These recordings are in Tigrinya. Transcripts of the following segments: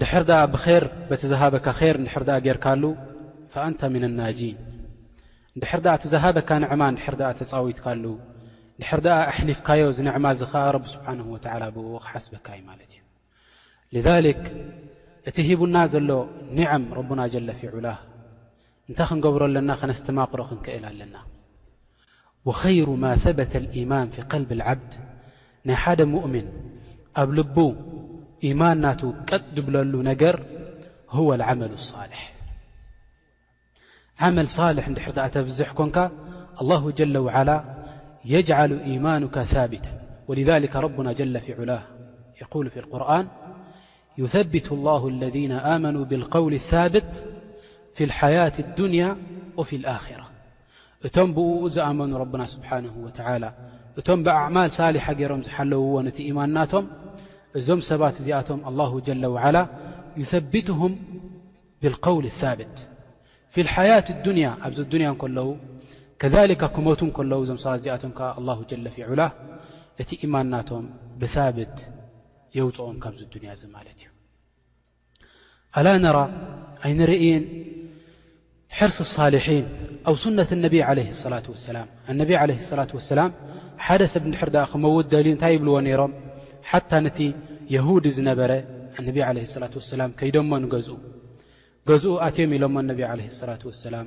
ድሕር ኣ ብር በቲ ዝሃበካ ር ድር ጌርካሉ ፈኣንታ ምና ናጂን ድሕር እቲ ዝሃበካ ንዕማ ድር ተፃዊትካሉ ድሕር ኣ ኣሕሊፍካዮ ዝንዕማ እዚ ከዓ ረቢ ስብሓን ወላ ብኡ ክሓስበካ እዩ ማለት እዩ ذ እቲ ሂቡና ዘሎ ኒዕም ረቡና ጀለፊዑላ እንታይ ክንገብሮ ኣለና ከነስተማቕሮ ክንክእል ኣለና وخير ما ثبت الإيمان في قلب العبد نح مؤمن أبلبو إيماننات قطدبلل نجر هو العمل الصالح عمل صالح رتزحكنك الله جل وعلى يجعل إيمانك ثابتا ولذلك ربنا جل في علاه يقول في القرآن يثبت الله الذين آمنوا بالقول الثابت في الحياة الدنيا وفي الآخرة እቶም ብእኡ ዝኣመኑ ረብና ስብሓነሁ ወተዓላ እቶም ብኣዕማል ሳሊሓ ገይሮም ዝሓለውዎን እቲ ኢማን ናቶም እዞም ሰባት እዚኣቶም ኣላሁ ጀለ ወዓላ ዩሰቢትሁም ብልቀውል ሳብት ፊ ልሓያት ዱንያ ኣብዚ ኣዱንያ እንከለዉ ከሊካ ክመቱ እንከለዉ እዞም ሰባት እዚኣቶም ከዓ ኣላሁ ጀለ ፊ ዑላ እቲ ኢማን ናቶም ብሳብት የውፅኦም ካብዚ ዱንያ እዚ ማለት እዩ ኣላ ነራ ኣይንርእይን ሕርሲ ሳልሒን ኣብ ሱነት ነቢ ለ ሰላት ወሰላም ኣነቢ ለ ሰላት ወሰላም ሓደ ሰብ እንድሕር ድኣ ክመውት ደልዩ እንታይ ይብልዎ ነይሮም ሓታ ነቲ የሁዲ ዝነበረ ኣነቢ ለ ሰላት ወሰላም ከይዶሞ ንገዝኡ ገዝኡ ኣትዮም ኢሎሞ ኣነቢ ለ ሰላት ወሰላም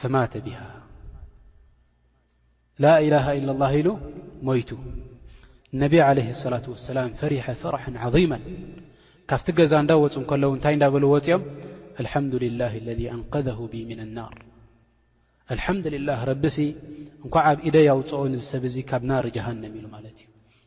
ፈማተ ቢሃ ላኢላሃ ኢላላህ ኢሉ ሞይቱ ነቢ ዓለይህ ሰላት ወሰላም ፈሪሐ ፈርሐን ዓዚመን ካብቲ ገዛ እንዳወፁ እንከለዉ እንታይ እንዳበሉ ወፅኦም ኣልሓምዱልላህ ለذ ኣንቀዘሁ ብ ምና ናር ኣልሓምዱልላህ ረቢሲ እንኳዓ ኣብ ኢደይ ኣውፅኦ ንዝሰብ እዙ ካብ ናር ጀሃንም ኢሉ ማለት እዩ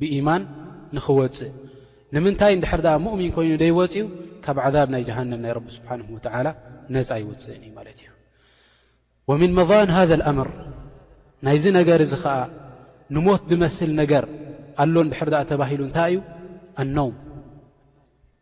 ብኢማን ንኽወጽእ ንምንታይ እንድሕር ደኣ ሙእሚን ኮይኑ ደይወጽዩ ካብ ዓዛብ ናይ ጀሃነም ናይ ረቢ ስብሓንሁ ወተዓላ ነጻ ኣይውጽእን እዩ ማለት እዩ ወምን መዛን ሃዘ ልኣምር ናይዚ ነገር እዚ ኸዓ ንሞት ድመስል ነገር ኣሎ እንድሕር ደኣ ተባሂሉ እንታይ እዩ ኣነውም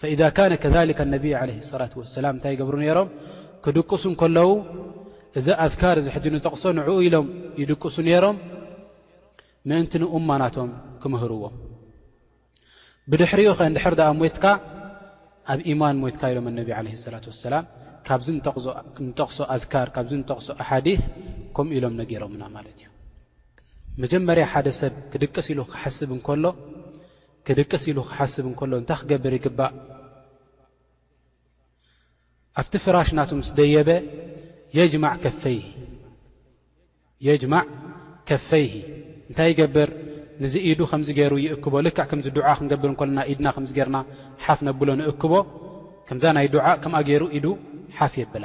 ፈኢዛ ካነ ከሊከ ነቢ ለ ላት ወሰላም እንታይ ይገብሩ ነይሮም ክድቅሱ ከለዉ እዚ ኣዝካር እዚ ሕጂ ንጠቕሶ ንዕኡ ኢሎም ይድቅሱ ነይሮም ምእንቲ ንኡማ ናቶም ክምህርዎም ብድሕሪኡ ከ ንድሕር ድኣ ሞትካ ኣብ ኢማን ሞትካ ኢሎም ኣነቢ ዓለ ላት ወሰላም ካብዚ ንጠቕሶ ኣዝካር ካብዚ ንጠቕሶ ኣሓዲስ ከምኡ ኢሎም ነጊሮምና ማለት እዩ መጀመርያ ሓደ ሰብ ክድቅስ ኢሉ ክሓስብ እንከሎ ክድቅስ ኢሉ ክሓስብ እንከሎ እንታይ ክገብር ይግባእ? ኣብቲ ፍራሽ ናቱ ምስ ደየበ የጅማዕ ከፈይሂ የጅማዕ ከፈይሂ እንታይ ይገብር ንዚ ኢዱ ከምዚ ገይሩ ይእክቦ ልክዕ ከምዚ ዱዓ ክንገብር እንከለና ኢድና ከምዚ ገርና ሓፍ ነብሎ ንእክቦ ከምዛ ናይ ዱዓ ከምኣ ገይሩ ኢዱ ሓፍ የብላ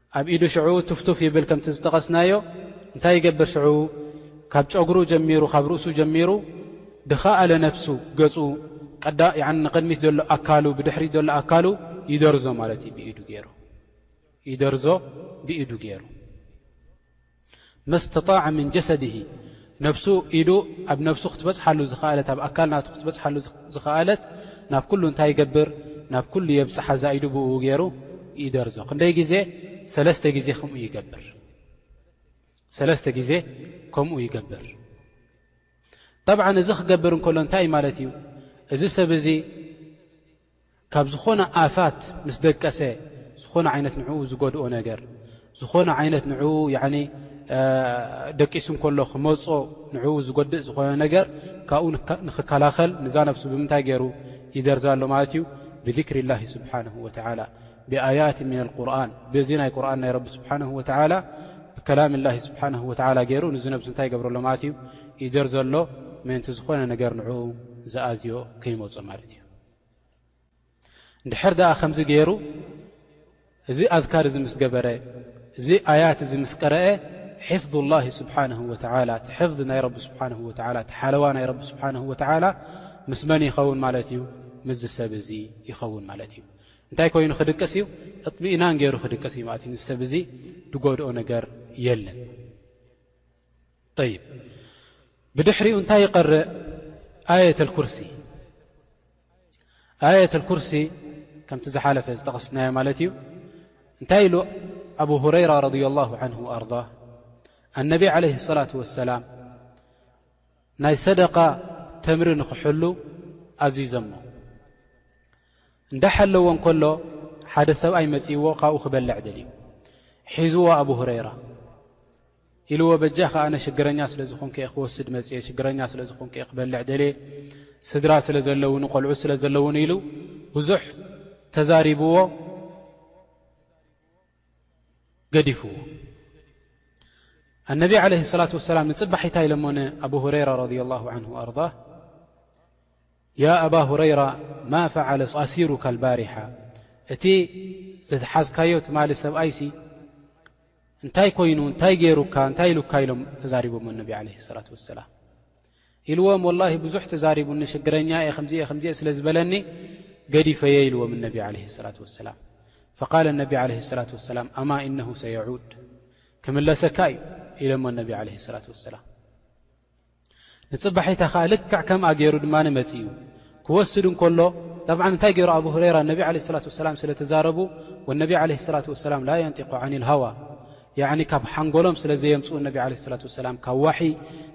ኣብ ኢዱ ሽዑ ቱፍ ቱፍ ይብል ከምቲ ዝጠቐስናዮ እንታይ ይገብር ሽዑ ካብ ጨጉሩ ጀሚሩ ካብ ርእሱ ጀሚሩ ድኻኣለ ነብሱ ገጹ ቀዳ ያኒ ንቕድሚት ዘሎ ኣካሉ ብድሕሪት ዘሎ ኣካሉ ይደርዞ ማለት እዩ ብኢዱ ገይሩ ይደርዞ ብኢዱ ገይሩ መስተጣዐ ምን ጀሰድሂ ነብሱ ኢዱ ኣብ ነብሱ ክትበጽሓሉ ዝኸኣለት ኣብ ኣካል ናቱ ክትበጽሓሉ ዝኸኣለት ናብ ኩሉ እንታይ ይገብር ናብ ኩሉ የብጽሓ እዛ ኢዱ ብኡ ገይሩ ይደርዞ ክንደይ ግዜ ሰለስተ ግዜ ከምኡ ይገብር ሰለስተ ግዜ ከምኡ ይገብር ጠብዓ እዚ ክገብር እንከሎ እንታይ ማለት እዩ እዚ ሰብ እዚ ካብ ዝኾነ ኣፋት ምስ ደቀሰ ዝኾነ ዓይነት ንዕኡ ዝጎድኦ ነገር ዝኾነ ዓይነት ንዕኡ ያኒ ደቂሱ እንከሎ ክመጾ ንዕኡ ዝጎድእ ዝኾነ ነገር ካብኡ ንኽከላኸል ንዛ ነብሱ ብምንታይ ገይሩ ይደርዛ ኣሎ ማለት እዩ ብذክሪ ላሂ ስብሓነሁ ወተዓላ ብኣያት ምን ኣልቁርን በዚ ናይ ቁርን ናይ ረቢ ስብሓነሁ ወተዓላ ብከላም ላሂ ስብሓነሁ ወተዓላ ገይሩ ንዚ ነብሱ እንታይ ይገብሮ ኣሎ ማለት እዩ ይደርዘ ኣሎ ምእንቲ ዝኾነ ነገር ንዕኡ ዝኣዝዮ ከይመጾ ማለት እዩ ድሕር ድኣ ከምዚ ገይሩ እዚ ኣዝካር እዚ ምስ ገበረ እዚ ኣያት እዚ ምስ ቀረአ ሕፍظ ላሂ ስብሓን ወተላ እቲ ሕፍظ ናይ ረቢ ስብሓን ወላ እቲ ሓለዋ ናይ ረቢ ስብሓን ወተላ ምስ መን ይኸውን ማለት እዩ ምስ ዝሰብ እዚ ይኸውን ማለት እዩ እንታይ ኮይኑ ክድቅስ እዩ እጥሚእናን ገይሩ ክድቅስ እዩ ማለት እዩ ንሰብ እዚ ዝጎድኦ ነገር የለን ጠይብ ብድሕሪኡ እንታይ ይቀርእ ኣየት ኣልኩርሲ ኣየት ኣልኩርሲ ከምቲ ዝሓለፈ ዝጠቐስናዮ ማለት እዩ እንታይ ኢሉ ኣብ ሁረይራ ረድ ላሁ ዓንሁ ኣርዳ ኣነቢ ዓለህ ሰላት ወሰላም ናይ ሰደቃ ተምሪ ንኽሕሉ ኣዚዘሞ እንዳሓለዎ እንከሎ ሓደ ሰብኣይ መጺእዎ ካብኡ ክበልዕ ደልዩ ሒዝዎ ኣብ ሁረይራ ኢልዎ በጃኻ ኣነ ሽግረኛ ስለ ዝኾንኩ'የ ክወስድ መጺኤ ሽግረኛ ስለ ዝኾንኩ'የ ክበልዕ ደልየ ስድራ ስለ ዘለዉኒ ቆልዑት ስለ ዘለዉኒ ኢሉ ብዙሕ ተዛሪብዎ ገዲፍዎ ኣነቢ ዓለይሂ ሰላት ወሰላም ንጽባሒታይ ኢሎሞ ንኣቡ ሁረይራ ረድየላሁ ዓንሁ ኣርዳህ ያ ኣባ ሁረይራ ማ ፈዓለ ኣሲሩካ ኣልባሪሓ እቲ ዝሓዝካዮ ትማሊ ሰብኣይሲ እንታይ ኮይኑ እንታይ ገይሩካ እንታይ ኢሉካ ኢሎም ተዛሪቦሞ ነቢ ዓለ ሰላት ወሰላም ኢልዎም ወላሂ ብዙሕ ተዛሪቡኒ ሽግረኛ እየ ከምዚእየ ከምዚእየ ስለ ዝበለኒ ገዲፈየ ኢልዎም እነቢ ዓለ ሰላት ወሰላም ፈቃል እነቢ ዓለ ሰላት ወሰላም ኣማ እነሁ ሰየዑድ ክምለሰካ እዩ ኢሎሞ እነቢ ዓለ ሰላት ወሰላም ንጽባሒታ ከኣ ልክዕ ከምኣ ገይሩ ድማ መጺኡ ክወስድ እንከሎ ጠብዓ እንታይ ገይሩ ኣቡ ሁረይራ ነቢ ዓለ ሰላት ወሰላም ስለ ተዛረቡ ወነቢ ዓለህ ሰላት ወሰላም ላ የንጢቁ ዓኒ ልሃዋ ያዕኒ ካብ ሓንጎሎም ስለ ዘየምጽኡ ነቢ ዓለ ሰላት ወሰላም ካብ ዋሒ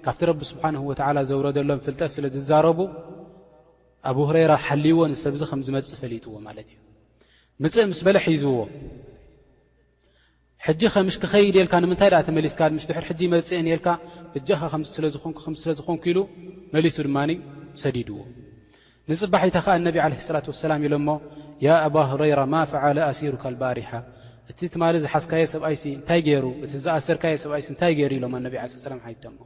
ካብቲ ረቢ ስብሓንሁ ወትዓላ ዘውረደሎም ፍልጠት ስለ ዝዛረቡ ኣብ ሁረይራ ሓልይዎ ንሰብዚ ከም ዝመጽእ ፈሊጥዎ ማለት እዩ ምጽእ ምስ በለ ሒዝዎ ሕጂ ከ ምሽ ክከይድ ኢልካ ንምንታይ ደኣ ተመሊስካ ምሽ ድሕሪ ሕጂ ይመጽእን ኢልካ በጃካ ከምዚ ስለ ዝኮንኩ ከምዚ ስለ ዝኮንኩ ኢሉ መሊሱ ድማ ሰዲድዎ ንጽባሒታ ከኣ ነቢ ዓለይሂ ሰላቱ ወሰላም ኢሎሞ ያ ኣባ ሁረይራ ማ ፈዓለ ኣሲሩካ ኣልባሪሓ እቲ ትማሊ ዝሓዝካዮ ሰብኣይሲ እንታይ ጌሩ እቲ ዝኣሰርካዮ ሰብኣይሲ እንታይ ጌሩ ኢሎም ኣነቢ ዓለይሂ ሰላም ሓቲቶሞ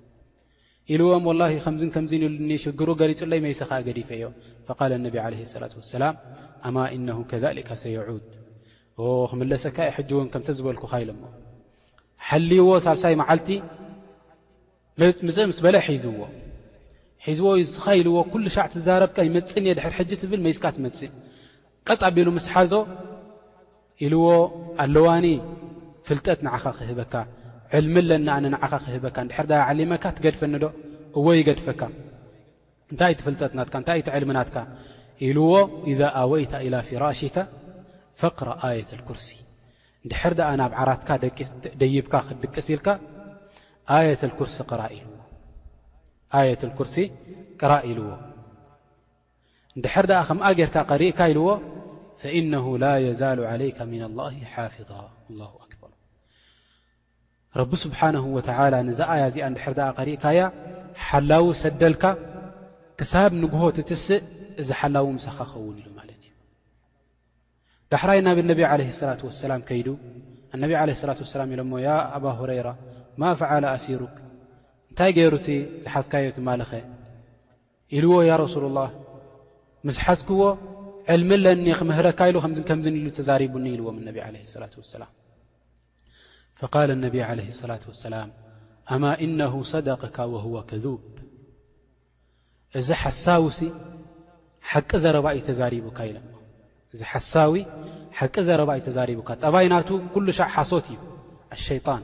ኢልዎም ወላሂ ከምዝን ከምዝን ኢሉኒ ሽግሩ ገሊጹለይ መይሰ ከኣ ገዲፈዮ ፈቃለ ኣነቢ ዓለይሂ ሰላት ወሰላም ኣማ ኢነሁ ከዛሊካ ሰየዑድ ኦ ክምለሰካ እየ ሕጂ እውን ከምተ ዝበልኩኻ ኢሎሞ ሓልይዎ ሳልሳይ መዓልቲ ምጽእ ምስ በለ ሒዝዎ ሒዝዎ እዩ ስኻ ኢልዎ ኩሉ ሻዕ ትዛረብካ ይመጽእን እየ ድሕር ሕጂ ትብል መይስካ ትመጽእ ቀጥ ኣቢሉ ምስ ሓዞ ኢልዎ ኣለዋኒ ፍልጠት ንዓኻ ክህበካ ዕልሚ ኣለኒ ኣነ ንዓኻ ክህበካ እንድሕር ድኣ ዓሊመካ ትገድፈኒ ዶ እወ ይገድፈካ እንታይ እቲ ፍልጠት ናትካ እንታይ እቲ ዕልሚ ናትካ ኢልዎ ኢዛ ኣወይታ ኢላ ፊራሽካ ፈቅራ ኣየት ኣልኩርሲ እንድሕር ድኣ ናብ ዓራትካ ደይብካ ክትድቅስ ኢልካ ኣየት ኣልኩርሲ ቅራ ኢልዎ ኣየት ኣልኩርሲ ቅራ ኢልዎ እንድሕር ደኣ ከምኣ ጌርካ ቀሪእካ ኢልዎ ፈኢነሁ ላ የዛሉ ዓለይካ ምና ላ ሓፊظ ላ ኣክበር ረቢ ስብሓነሁ ወተላ ንዛኣያ እዚኣ እንድሕር ኣ ቀሪእካያ ሓላዊ ሰደልካ ክሳብ ንግሆ ትትስእ እዚ ሓላዊ ምሳኻ ኸውን ኢሉ ማለት እዩ ዳሕራይ ናብ ነቢ ዓለ ሰላት ወሰላም ከይዱ ኣነቢ ዓለ ሰላት ወሰላም ኢሎ ሞ ያ ኣባ ሁረይራ ማ ፍዓለ ኣሲሩክ እንታይ ገይሩቲ ዝሓዝካዮ ትማልኸ ኢልዎ ያ ረሱሉላህ ምስ ሓዝክዎ ዕልሚ ኣለኒ ክምህረካ ኢሉ ከምዝን ከምዝን ኢሉ ተዛሪቡኒ ኢልዎም እነቢ ዓለይሂ ሰላቱ ወሰላም ፈቃለ እነቢ ዓለይሂ ሰላቱ ወሰላም ኣማ ኢነሁ ሰደቅካ ወህወ ከዙብ እዚ ሓሳዊሲ ሓቂ ዘረባ እዩ ተዛሪቡካ ኢለ እዚ ሓሳዊ ሓቂ ዘረባ እዩ ተዛሪቡካ ጠባይ ናቱ ኩሉ ሻዕ ሓሶት እዩ ኣሸይጣን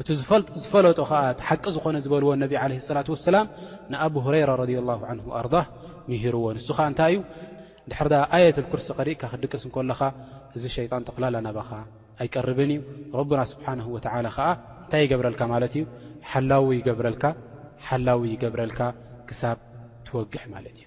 እቲ ዝፈለጦ ከኣ እቲ ሓቂ ዝኾነ ዝበልዎ ነቢ ዓለይሂ ሰላቱ ወሰላም ንኣቡ ሁረይራ ረዲየላሁ ዓንሁ ወኣርዳህ ምሂርዎ ንሱ ከኣ እንታይ እዩ እንድሕር ደኣ ኣየት ኣልኩርሲ ቀሪእካ ክትድቅስ እንከለኻ እዚ ሸይጣን ጠቕላላ ናባኻ ኣይቀርብን እዩ ረቡና ስብሓነሁ ወተዓላ ከኣ እንታይ ይገብረልካ ማለት እዩ ሓላዊ ይገብረልካ ሓላዊ ይገብረልካ ክሳብ ትወግሕ ማለት እዩ።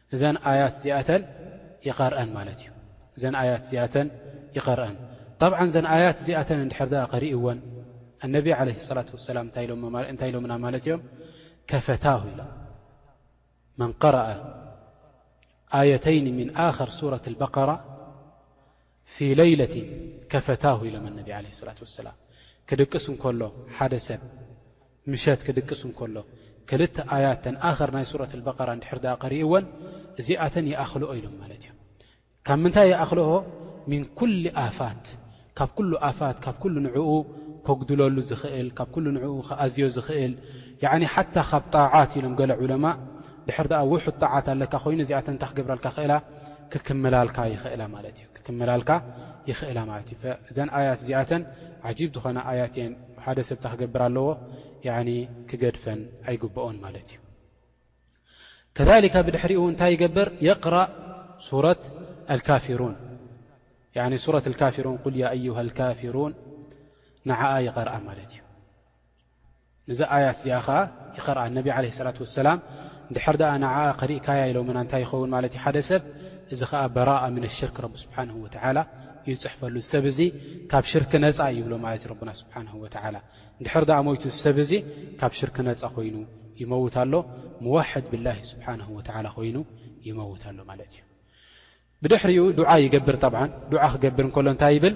እዘን ኣያት እዚኣተን ይቐርኣን ማለት እዩ። እዘን ኣያት እዚኣተን ይቐርኣን። ጠብዓን እዘን ኣያት እዚኣተን እንድሕር ደኣ ቀሪእወን ኣነቢ ዓለይሂ ሰላቱ ወሰላም እንታይ ኢሎሞ እንታይ ኢሎምና ማለት እዮም ከፈታሁ ኢሎም መን ቀረኣ ኣየተይን ምን ኣኸር ሱረት ኣልበቀራ ፊ ለይለቲን ከፈታሁ ኢሎም ኣነቢ ዓለይሂ ሰላቱ ወሰላም ክድቅስ እንከሎ ሓደ ሰብ ምሸት ክድቅስ እንከሎ ክልተ ኣያት ተን ኣኸር ናይ ሱረት ልበቀራ እንድሕር ድኣ ቀሪእወን እዚኣተን ይኣኽልኦ ኢሎም ማለት እዮም ካብ ምንታይ ይኣኽልኦ ሚን ኩል ኣፋት ካብ ኩሉ ኣፋት ካብ ኩሉ ንዕኡ ከጉድለሉ ዝኽእል ካብ ኩሉ ንዕኡ ክኣዝዮ ዝኽእል ያዕኒ ሓታ ካብ ጣዓት ኢሎም ገለ ዑለማ ድሕር ድኣ ውሑድ ጣዓት ኣለካ ኮይኑ እዚኣተን እንታይ ክገብረልካ ክእላ ክክምላልካ ይክእላ ማለት እዩ ክክምላልካ ይክእላ ማለት እዩ እዘን ኣያት እዚኣተን ዓጂብ ዝኾና ኣያት እየን ሓደ ሰብ እንታይ ክገብር ኣለዎ ያኒ ክገድፈን ኣይግብኦን ማለት እዩ ከሊካ ብድሕሪኡ እንታይ ይገብር የቅራእ ሱረት ኣልካፊሩን ሱረት ኣልካፊሩን ቁል ያ ኣዩሃ ኣልካፊሩን ንዓኣ ይቀርኣ ማለት እዩ ነዛ ኣያት እዚኣ ከኣ ይቐርኣ ነቢ ዓለይሂ ሰላቱ ወሰላም እንድሕር ደኣ ንዓኣ ቀሪእካያ ኢሎምና እንታይ ይኸውን ማለት እዩ ሓደ ሰብ እዚ ከኣ በራኣ ምነ ሽርክ ረቢ ስብሓነሁ ወተዓላ እዩ ዝጽሕፈሉ እዚ ሰብ እዚ ካብ ሽርክ ነጻ እዩ ይብሎ ማለት እዩ ረብና ስብሓነሁ ወተዓላ እንድሕር ደኣ ሞይቱ እዚ ሰብ እዚ ካብ ሽርክ ነጻ ኮይኑ ይመውት ኣሎ ሙዋሕድ ብላሂ ስብሓነሁ ወተዓላ ኮይኑ ይመውት ኣሎ ማለት እዩ ብድሕሪኡ ዱዓ ይገብር ጠብዓ ዱዓ ክገብር እንከሎ እንታይ ይብል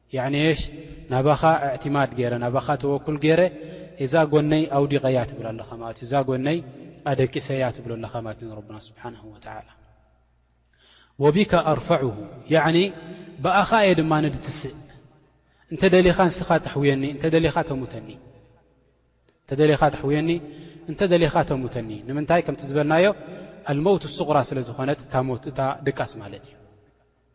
የዕንየሽ ናባኻ እዕቲማድ ገይረ ናባኻ ተወኩል ገይረ እዛ ጎነይ ኣውዲቀያ ትብል ኣለኻ ማለት እዩ እዛ ጎነይ ኣደቂሰያ ትብሎ ኣለኻ ማለት እዩ ንረብና ስብሓነሁ ወተዓላ ወቢካ ኣርፈዑሁ የዕኒ ብኣኻ እየ ድማ ንድትስእ እንተ ደሊኻ ንስኻ ተሕውየኒ እንተ ደሊኻ ተሙተኒ እንተ ደሊኻ ተሕውየኒ እንተ ደሊኻ ተሙተኒ ንምንታይ ከምቲ ዝበልናዮ ኣልመውት ሱቕራ ስለ ዝኾነት እታ ሞት እታ ድቃስ ማለት እዩ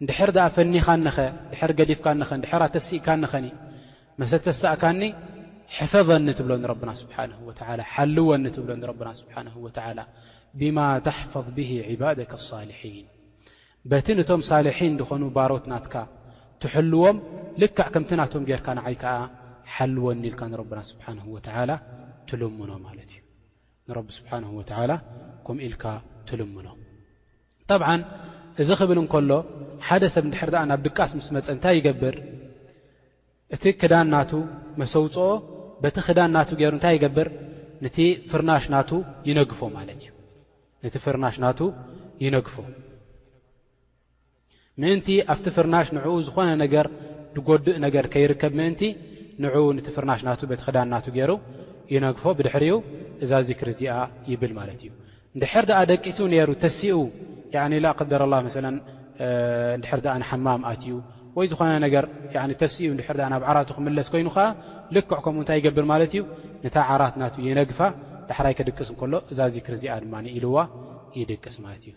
እንድሕር ደኣ ፈኒኻኒኸ? እንድሕር ገዲፍካኒኸ? እንድሕር ኣተሲእካኒኸኒ? መሰተሳእካኒ ሕፈዘኒ ትብሎ ንረብና ስብሓነሁ ወተዓላ፣ ሓልወኒ ትብሎ ንረብና ስብሓነሁ ወተዓላ፣ ብማ ተሕፈዝ ብሂ ዒባደከ ኣሳልሒን በቲ ንቶም ሳልሒን ዝኾኑ ባሮት ናትካ ትሕልዎም ልክዕ ከምቲ ናቶም ጌርካ ንዓይ ከኣ ሓልወኒ ኢልካ ንረብና ስብሓነሁ ወተዓላ ትልምኖ ማለት እዩ። ንረቢ ስብሓነሁ ወተዓላ ከምኡ ኢልካ ትልምኖ። ጠብዓን እዚ ክብል እንከሎ ሓደ ሰብ እንድሕር ደኣ ናብ ድቃስ ምስ መጸ እንታይ ይገብር እቲ ክዳን ናቱ መሰውጽኦ በቲ ክዳን ናቱ ገይሩ እንታይ ይገብር ንቲ ፍርናሽ ናቱ ይነግፎ ማለት እዩ ነቲ ፍርናሽ ናቱ ይነግፎ ምእንቲ ኣብቲ ፍርናሽ ንዕኡ ዝኾነ ነገር ድጎድእ ነገር ከይርከብ ምእንቲ ንዕኡ ንቲ ፍርናሽ ናቱ በቲ ክዳን ናቱ ገሩ ይነግፎ ብድሕሪኡ እዛ ዚክሪ እዚኣ ይብል ማለት እዩ እንድሕር ድኣ ደቂሱ ነሩ ተሲኡ ያኒ ላቀደረ ላህ መሰለን እንድሕር ድኣ ንሓማም ኣትዩ ወይ ዝኾነ ነገር ያኒ ተሲኡ እንድሕር ድኣ ናብ ዓራቱ ክምለስ ኮይኑ ኸዓ ልክዕ ከምኡ እንታይ ይገብር ማለት እዩ ንታ ዓራት ናቱ ይነግፋ ዳሕራይ ክድቅስ እንከሎ እዛ ዚክሪ እዚኣ ድማ ኢልዋ ይድቅስ ማለት እዩ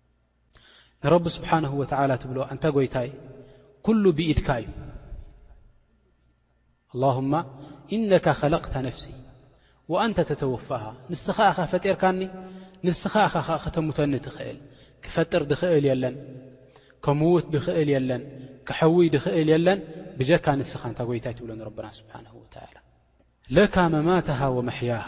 ንረቢ ስብሓንሁ ወተዓላ ትብሎ ኣንታ ጐይታይ ኵሉ ብኢድካ እዩ ኣላሁማ ኢነካ ኸለቕታ ነፍሲ ወኣንተ ተተወፋሃ ንስኻ እኻ ፈጢርካኒ ንስኻ እኻ ኸዓ ከተሙተኒ ትኽእል ክፈጥር ድኽእል የለን ከምውት ድኽእል የለን ክሐውይ ድኽእል የለን ብጀካ ንስኻ እንታ ጐይታይ ትብሎ ንረብና ስብሓንሁ ወተዓላ ለካ መማትሃ ወመሕያሃ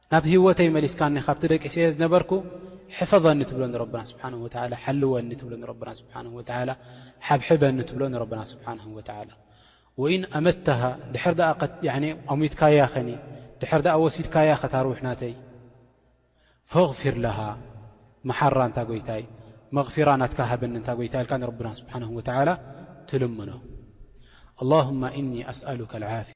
ናብ ሂወተይ መሊስካኒ ካብቲ ደቂሰዮ ዝነበርኩ ሕፈዘኒ ትብሎ ንረብና ስብሓነሁ ወተዓላ ሓልወኒ ትብሎ ንረብና ስብሓነሁ ወተዓላ ሓብሕበኒ ትብሎ ንረብና ስብሓነሁ ወተዓላ ወኢን ኣመተሃ ድሕር ደኣ ኣሙትካያ ኸኒ ድሕር ደኣ ወሲድካያ ኸታርውሕ ናተይ ፈግፊር ለሃ መሓራ እንታ ጎይታይ መግፊራ ናትካ ሃበኒ እንታ ጎይታይ ኢልካ ንረብና ስብሓነሁ ወተዓላ ትልምኖ ኣላሁማ ኢኒ ኣስኣሉከ ልዓፍያ